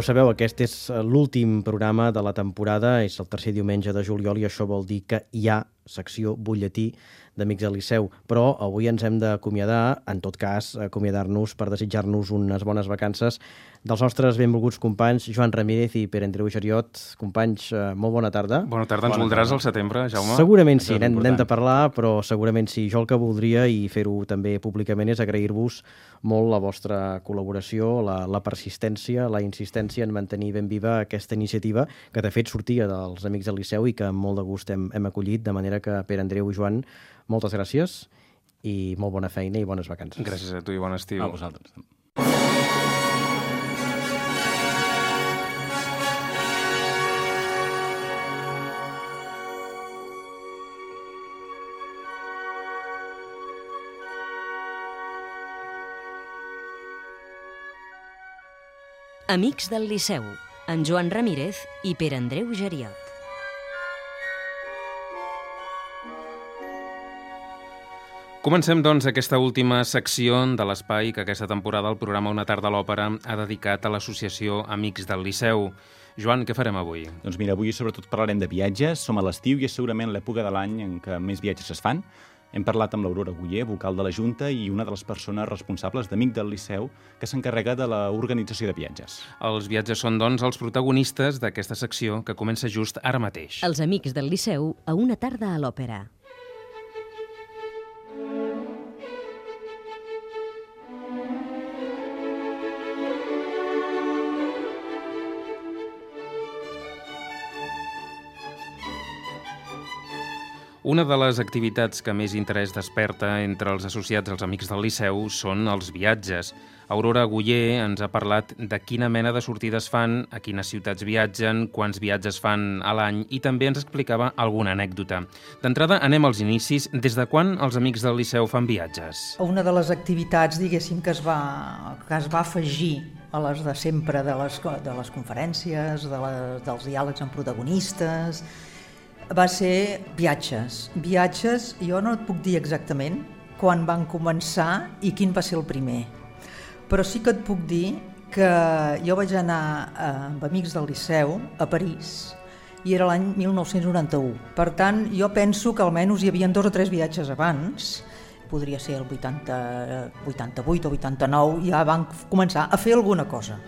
ho sabeu, aquest és l'últim programa de la temporada, és el tercer diumenge de juliol i això vol dir que hi ha secció butlletí d'Amics del Liceu, però avui ens hem d'acomiadar, en tot cas, acomiadar-nos per desitjar-nos unes bones vacances dels nostres benvolguts companys Joan Ramírez i Pere Andreu Geriot. Companys, eh, molt bona tarda. Bona tarda, ens bona voldràs tarda. al setembre, Jaume? Segurament sí, n'hem de parlar, però segurament sí. Jo el que voldria, i fer-ho també públicament, és agrair-vos molt la vostra col·laboració, la, la persistència, la insistència en mantenir ben viva aquesta iniciativa, que de fet sortia dels Amics del Liceu i que amb molt de gust hem, hem acollit, de manera que Pere Andreu i Joan moltes gràcies i molt bona feina i bones vacances. Gràcies a tu i bon estiu. A vosaltres. Amics del Liceu, en Joan Ramírez i Pere Andreu Geriot. Comencem, doncs, aquesta última secció de l'espai que aquesta temporada el programa Una tarda a l'òpera ha dedicat a l'associació Amics del Liceu. Joan, què farem avui? Doncs mira, avui sobretot parlarem de viatges. Som a l'estiu i és segurament l'època de l'any en què més viatges es fan. Hem parlat amb l'Aurora Guller, vocal de la Junta i una de les persones responsables d'Amic del Liceu, que s'encarrega de l'organització de viatges. Els viatges són, doncs, els protagonistes d'aquesta secció que comença just ara mateix. Els Amics del Liceu a una tarda a l'òpera. Una de les activitats que més interès desperta entre els associats als Amics del Liceu són els viatges. Aurora Guller ens ha parlat de quina mena de sortides fan, a quines ciutats viatgen, quants viatges fan a l'any i també ens explicava alguna anècdota. D'entrada, anem als inicis. Des de quan els Amics del Liceu fan viatges? Una de les activitats, diguéssim, que es va, que es va afegir a les de sempre de les, de les conferències, de les, dels diàlegs amb protagonistes, va ser viatges. Viatges, jo no et puc dir exactament quan van començar i quin va ser el primer, però sí que et puc dir que jo vaig anar eh, amb amics del Liceu a París i era l'any 1991. Per tant, jo penso que almenys hi havia dos o tres viatges abans, podria ser el 80, 88 o 89, ja van començar a fer alguna cosa.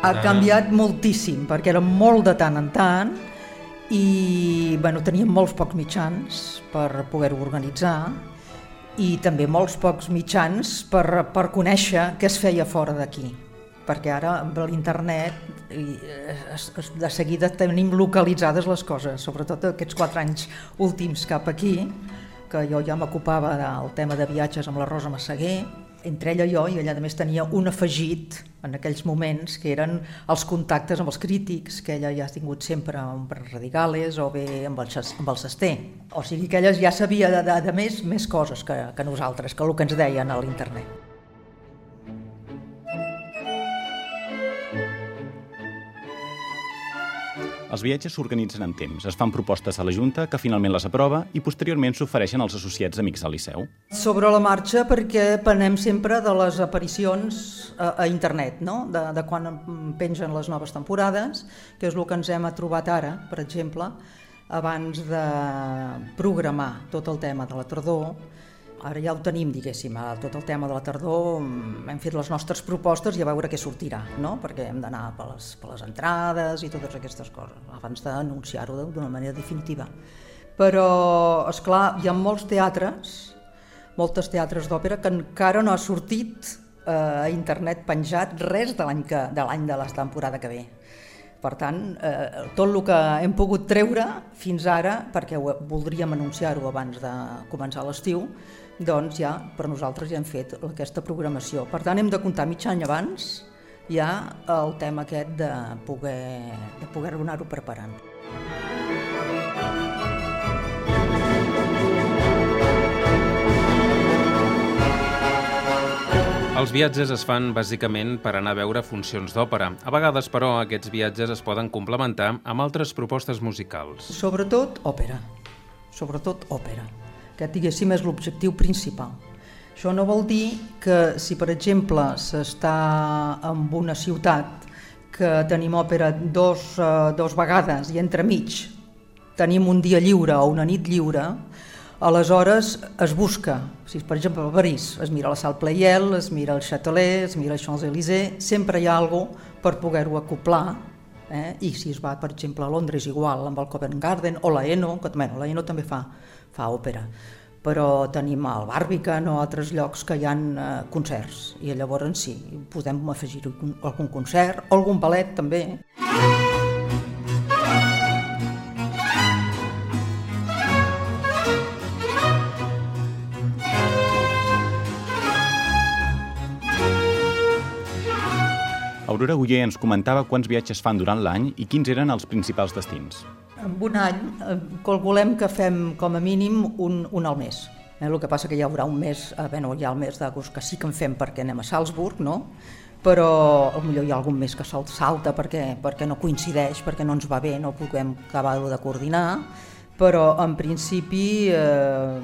Ha canviat moltíssim, perquè era molt de tant en tant i bueno, teníem molts pocs mitjans per poder-ho organitzar i també molts pocs mitjans per, per conèixer què es feia fora d'aquí. Perquè ara amb l'internet de seguida tenim localitzades les coses, sobretot aquests quatre anys últims cap aquí, que jo ja m'ocupava del tema de viatges amb la Rosa Massaguer, entre ella i jo, i ella a més tenia un afegit en aquells moments, que eren els contactes amb els crítics, que ella ja ha tingut sempre amb Radigales o bé amb el, amb el Sester. O sigui que ella ja sabia de, de, de més, més coses que, que nosaltres, que el que ens deien a l'internet. Els viatges s'organitzen en temps, es fan propostes a la Junta, que finalment les aprova, i posteriorment s'ofereixen als associats amics del Liceu. Sobre la marxa, perquè prenem sempre de les aparicions a, a internet, no? de, de quan pengen les noves temporades, que és el que ens hem trobat ara, per exemple, abans de programar tot el tema de la tardor, Ara ja ho tenim, diguéssim, tot el tema de la tardor, mm, hem fet les nostres propostes i a veure què sortirà, no? perquè hem d'anar per, les, per les entrades i totes aquestes coses, abans d'anunciar-ho d'una manera definitiva. Però, és clar, hi ha molts teatres, moltes teatres d'òpera que encara no ha sortit eh, a internet penjat res de l'any de l'any de la temporada que ve. Per tant, eh, tot el que hem pogut treure fins ara, perquè voldríem anunciar-ho abans de començar l'estiu, doncs ja per nosaltres ja hem fet aquesta programació. Per tant, hem de comptar mig any abans ja el tema aquest de poder, de poder anar-ho preparant. Els viatges es fan bàsicament per anar a veure funcions d'òpera. A vegades, però, aquests viatges es poden complementar amb altres propostes musicals. Sobretot òpera. Sobretot òpera. Aquest, diguéssim, és l'objectiu principal. Això no vol dir que si, per exemple, s'està en una ciutat que tenim òpera dos, uh, dos vegades i entremig tenim un dia lliure o una nit lliure, Aleshores es busca, si per exemple a París es mira la Salle Playel, es mira el Châtelet, es mira els Champs-Élysées, sempre hi ha alguna per poder-ho acoplar eh? i si es va per exemple a Londres igual amb el Covent Garden o la Eno, que bueno, la Eno també fa, fa òpera, però tenim el Barbican o altres llocs que hi han eh, concerts i llavors sí, podem afegir algun concert o algun ballet també. Aurora Guller ens comentava quants viatges fan durant l'any i quins eren els principals destins. En un any eh, calculem que fem com a mínim un, un al mes. Eh, el que passa que hi haurà un mes, eh, bueno, hi ha el mes d'agost que sí que en fem perquè anem a Salzburg, no? però potser hi ha algun mes que sol salta perquè, perquè no coincideix, perquè no ens va bé, no puguem acabar de coordinar, però en principi eh,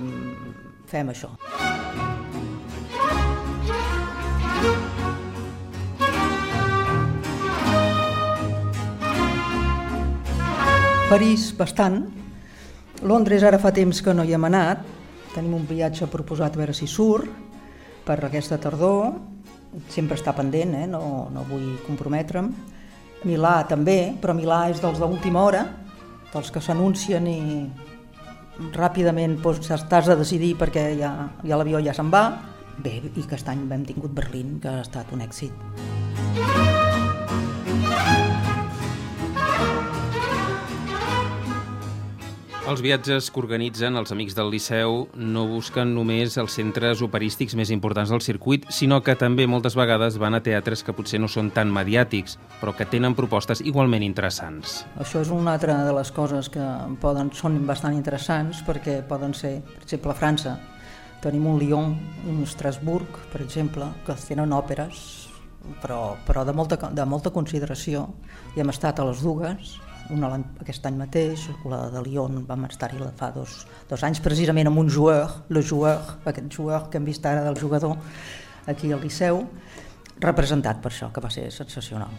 fem això. París, bastant. Londres ara fa temps que no hi hem anat. Tenim un viatge proposat a veure si surt per aquesta tardor. Sempre està pendent, eh? no, no vull comprometre'm. Milà també, però Milà és dels d'última hora, dels que s'anuncien i ràpidament doncs, t'has de decidir perquè ja, ja l'avió ja se'n va. Bé, i aquest any hem tingut Berlín, que ha estat un èxit. Els viatges que organitzen els Amics del Liceu no busquen només els centres operístics més importants del circuit, sinó que també moltes vegades van a teatres que potser no són tan mediàtics, però que tenen propostes igualment interessants. Això és una altra de les coses que poden, són bastant interessants perquè poden ser, per exemple, a França, tenim un Lyon, un Estrasburg, per exemple, que tenen òperes, però, però de, molta, de molta consideració, i hem estat a les dues, una aquest any mateix, la de Lyon vam estar-hi fa dos, dos anys precisament amb un joueur, le joueur, aquest joueur que hem vist ara del jugador aquí al Liceu, representat per això, que va ser sensacional.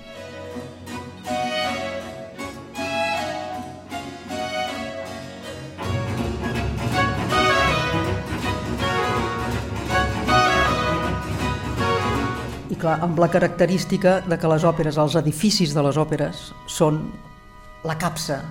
I clar, amb la característica de que les òperes, els edificis de les òperes són la capsa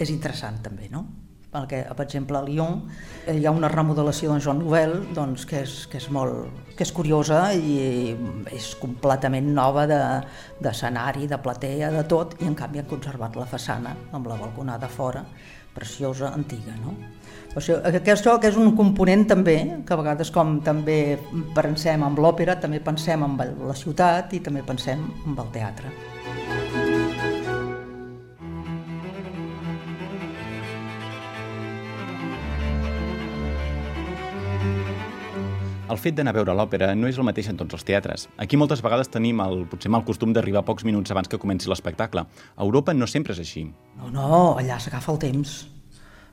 és interessant també, no? perquè, per exemple, a Lyon eh, hi ha una remodelació d'en Joan Nouvel doncs, que, és, que, és molt, que és curiosa i és completament nova d'escenari, de, de platea, de tot, i en canvi han conservat la façana amb la balconada fora, preciosa, antiga. No? O sigui, això que és un component també, que a vegades com també pensem en l'òpera, també pensem en la ciutat i també pensem en el teatre. El fet d'anar a veure l'òpera no és el mateix en tots els teatres. Aquí moltes vegades tenim el, potser mal costum d'arribar pocs minuts abans que comenci l'espectacle. A Europa no sempre és així. No, no, allà s'agafa el temps.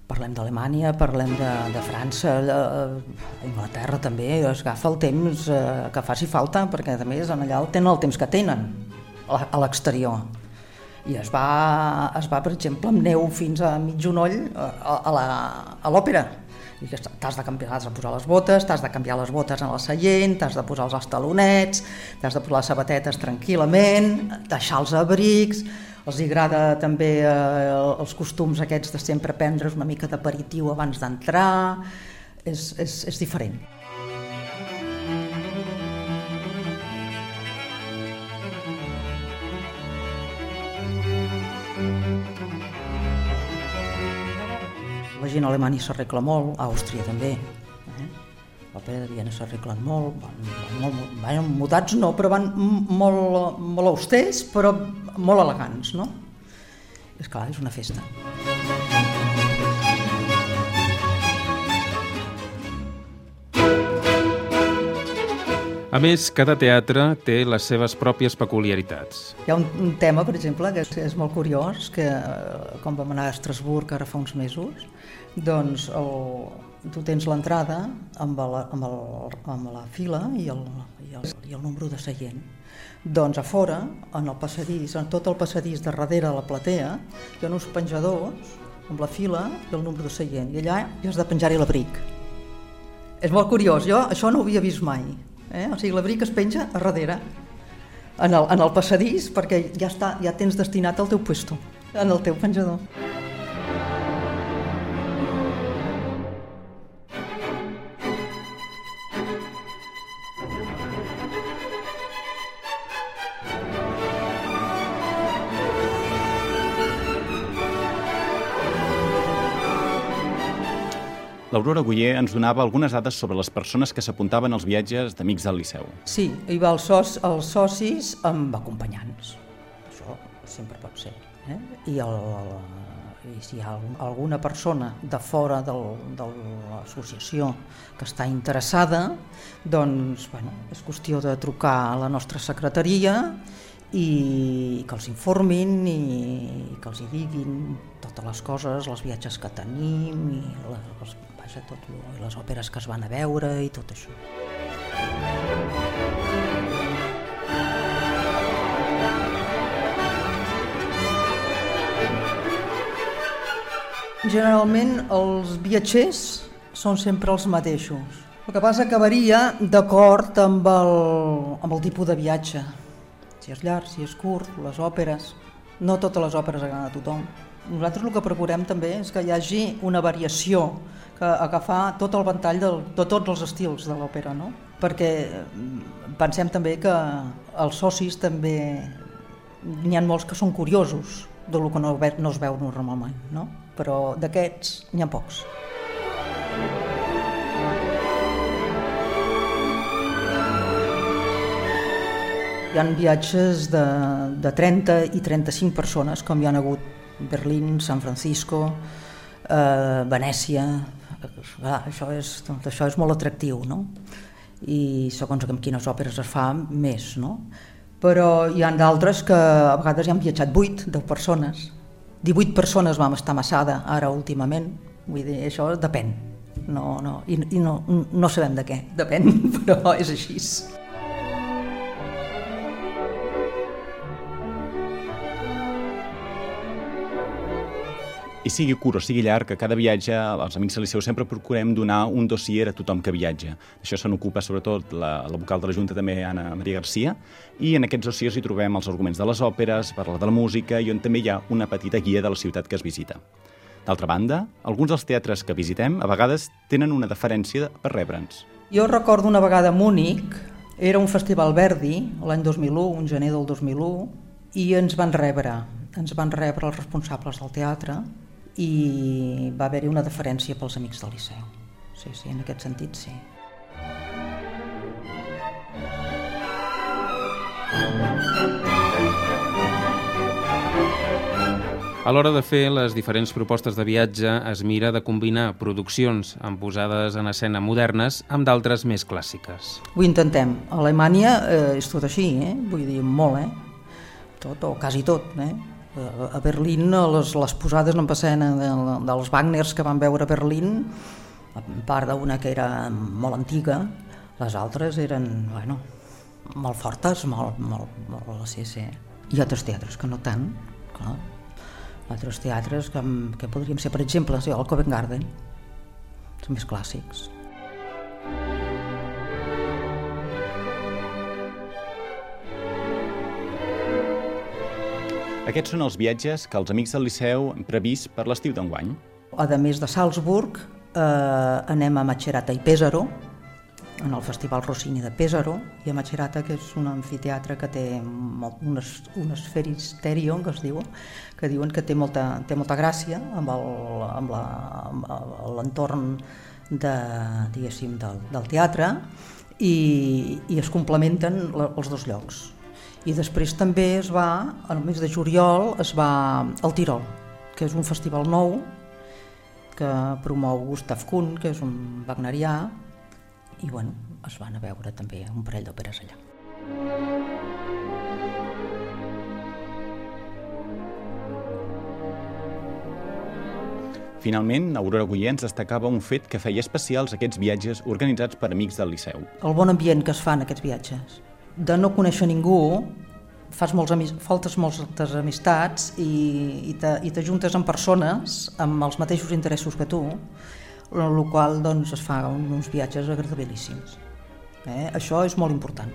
Parlem d'Alemanya, parlem de, de França, d'Anglaterra també, es agafa el temps eh, que faci falta, perquè a més allà tenen el temps que tenen a l'exterior. I es va, es va, per exemple, amb neu fins a mig genoll eh, a, a l'òpera t'has de canviar, has de posar les botes, t'has de canviar les botes en el seient, t'has de posar els estalonets, t'has de posar les sabatetes tranquil·lament, deixar els abrics, els agrada també eh, els costums aquests de sempre prendre's una mica d'aperitiu abans d'entrar, és, és, és diferent. La gent a Alemanya s'arregla molt, a Àustria també. Eh? L'òpera de Viena s'arreglen molt, van, van, molt, van mudats no, però van molt, molt austers, però molt elegants, no? És clar, és una festa. A més, cada teatre té les seves pròpies peculiaritats. Hi ha un, un tema, per exemple, que és, és molt curiós, que eh, com vam anar a Estrasburg ara fa uns mesos, doncs el, tu tens l'entrada amb, la, amb, el, amb la fila i el, i, el, i el número de seient. Doncs a fora, en el passadís, en tot el passadís de darrere la platea, hi ha uns penjadors amb la fila i el número de seient, i allà hi has de penjar-hi l'abric. És molt curiós, jo això no ho havia vist mai. Eh? O sigui, l'abric es penja a darrere, en el, en el passadís, perquè ja, està, ja tens destinat al teu puesto, en el teu penjador. L'Aurora Guller ens donava algunes dades sobre les persones que s'apuntaven als viatges d'Amics del Liceu. Sí, hi va els, soci, els socis amb acompanyants. Això sempre pot ser. Eh? I, el, I si hi ha alguna persona de fora del, de l'associació que està interessada, doncs bueno, és qüestió de trucar a la nostra secretaria i que els informin i que els hi diguin totes les coses, els viatges que tenim i les, vaja, tot, i les òperes que es van a veure i tot això. Generalment els viatgers són sempre els mateixos. El que passa que varia d'acord amb, el, amb el tipus de viatge. Si és llarg, si és curt, les òperes. No totes les òperes agraden a tothom. Nosaltres el que procurem també és que hi hagi una variació, que agafar tot el ventall del, de tots els estils de l'òpera, no? perquè mm, pensem també que els socis també n'hi ha molts que són curiosos de lo que no, no es veu normalment, no? però d'aquests n'hi ha pocs. Hi ha viatges de, de 30 i 35 persones, com hi han hagut Berlín, San Francisco, eh, Venècia, clar, això, és, doncs, això és molt atractiu, no? I segons amb quines òperes es fa, més, no? Però hi ha d'altres que a vegades hi han viatjat 8, 10 persones. 18 persones vam estar Massada ara últimament, vull dir, això depèn. No, no, i, i no, no sabem de què, depèn, però és així. I sigui curt o sigui llarg, a cada viatge, els Amics del Liceu sempre procurem donar un dossier a tothom que viatja. Això se n'ocupa sobretot la, la vocal de la Junta, també Anna Maria Garcia, i en aquests dossiers hi trobem els arguments de les òperes, parla de la música i on també hi ha una petita guia de la ciutat que es visita. D'altra banda, alguns dels teatres que visitem a vegades tenen una deferència per rebre'ns. Jo recordo una vegada a Múnich, era un festival Verdi, l'any 2001, un gener del 2001, i ens van rebre, ens van rebre els responsables del teatre, i va haver-hi una deferència pels amics del Liceu. Sí, sí, en aquest sentit sí. A l'hora de fer les diferents propostes de viatge es mira de combinar produccions amb posades en escena modernes amb d'altres més clàssiques. Ho intentem. A Alemanya eh, és tot així, eh? vull dir, molt, eh? Tot o quasi tot, eh? A Berlín les, les posades no passen de, dels Wagners que van veure a Berlín, a part d'una que era molt antiga, les altres eren, bueno, molt fortes, molt, molt, molt, sí, sí. Ha altres teatres que no tant, clar. Altres teatres que, que podríem ser, per exemple, el Covent Garden, són més clàssics. Aquests són els viatges que els amics del Liceu han previst per l'estiu d'enguany. A més de Salzburg, eh, anem a Macerata i Pesaro, en el Festival Rossini de Pesaro, i a Macerata, que és un anfiteatre que té molt, un, esferisterion, que es diu, que diuen que té molta, té molta gràcia amb l'entorn de, diguéssim, del, del teatre i, i es complementen els dos llocs i després també es va, al mes de juliol, es va al Tirol, que és un festival nou que promou Gustav Kuhn, que és un wagnerià, i bueno, es van a veure també un parell d'òperes allà. Finalment, Aurora Guillé ens destacava un fet que feia especials aquests viatges organitzats per amics del Liceu. El bon ambient que es fan aquests viatges. De no conèixer ningú, fas molts faltes moltes amistats i, i t'ajuntes amb persones amb els mateixos interessos que tu, el qual doncs, es fa uns viatges agradabilíssims. Eh? Això és molt important.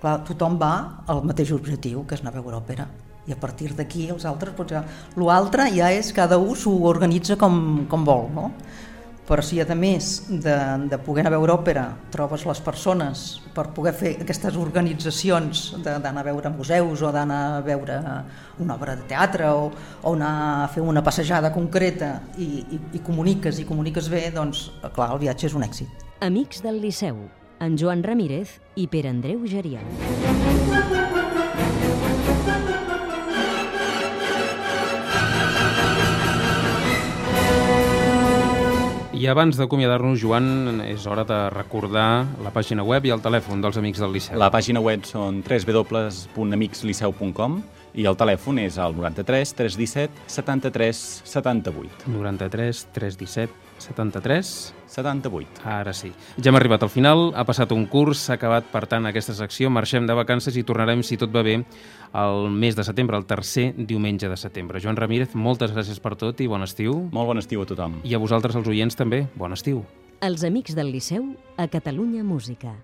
Clar, tothom va al mateix objectiu, que és anar a veure òpera i a partir d'aquí els altres, ja, l'altre ja és cada un s'ho organitza com, com vol, no? Però si a més de, de poder anar a veure òpera trobes les persones per poder fer aquestes organitzacions d'anar a veure museus o d'anar a veure una obra de teatre o, o anar a fer una passejada concreta i, i, i comuniques i comuniques bé, doncs clar, el viatge és un èxit. Amics del Liceu, en Joan Ramírez i Pere Andreu Gerià. I abans d'acomiadar-nos, Joan, és hora de recordar la pàgina web i el telèfon dels Amics del Liceu. La pàgina web són www.amicsliceu.com i el telèfon és el 93 317 73 78. 93 317 73... 78. Ara sí. Ja hem arribat al final, ha passat un curs, s'ha acabat, per tant, aquesta secció, marxem de vacances i tornarem, si tot va bé, el mes de setembre, el tercer diumenge de setembre. Joan Ramírez, moltes gràcies per tot i bon estiu. Molt bon estiu a tothom. I a vosaltres, els oients, també, bon estiu. Els Amics del Liceu, a Catalunya Música.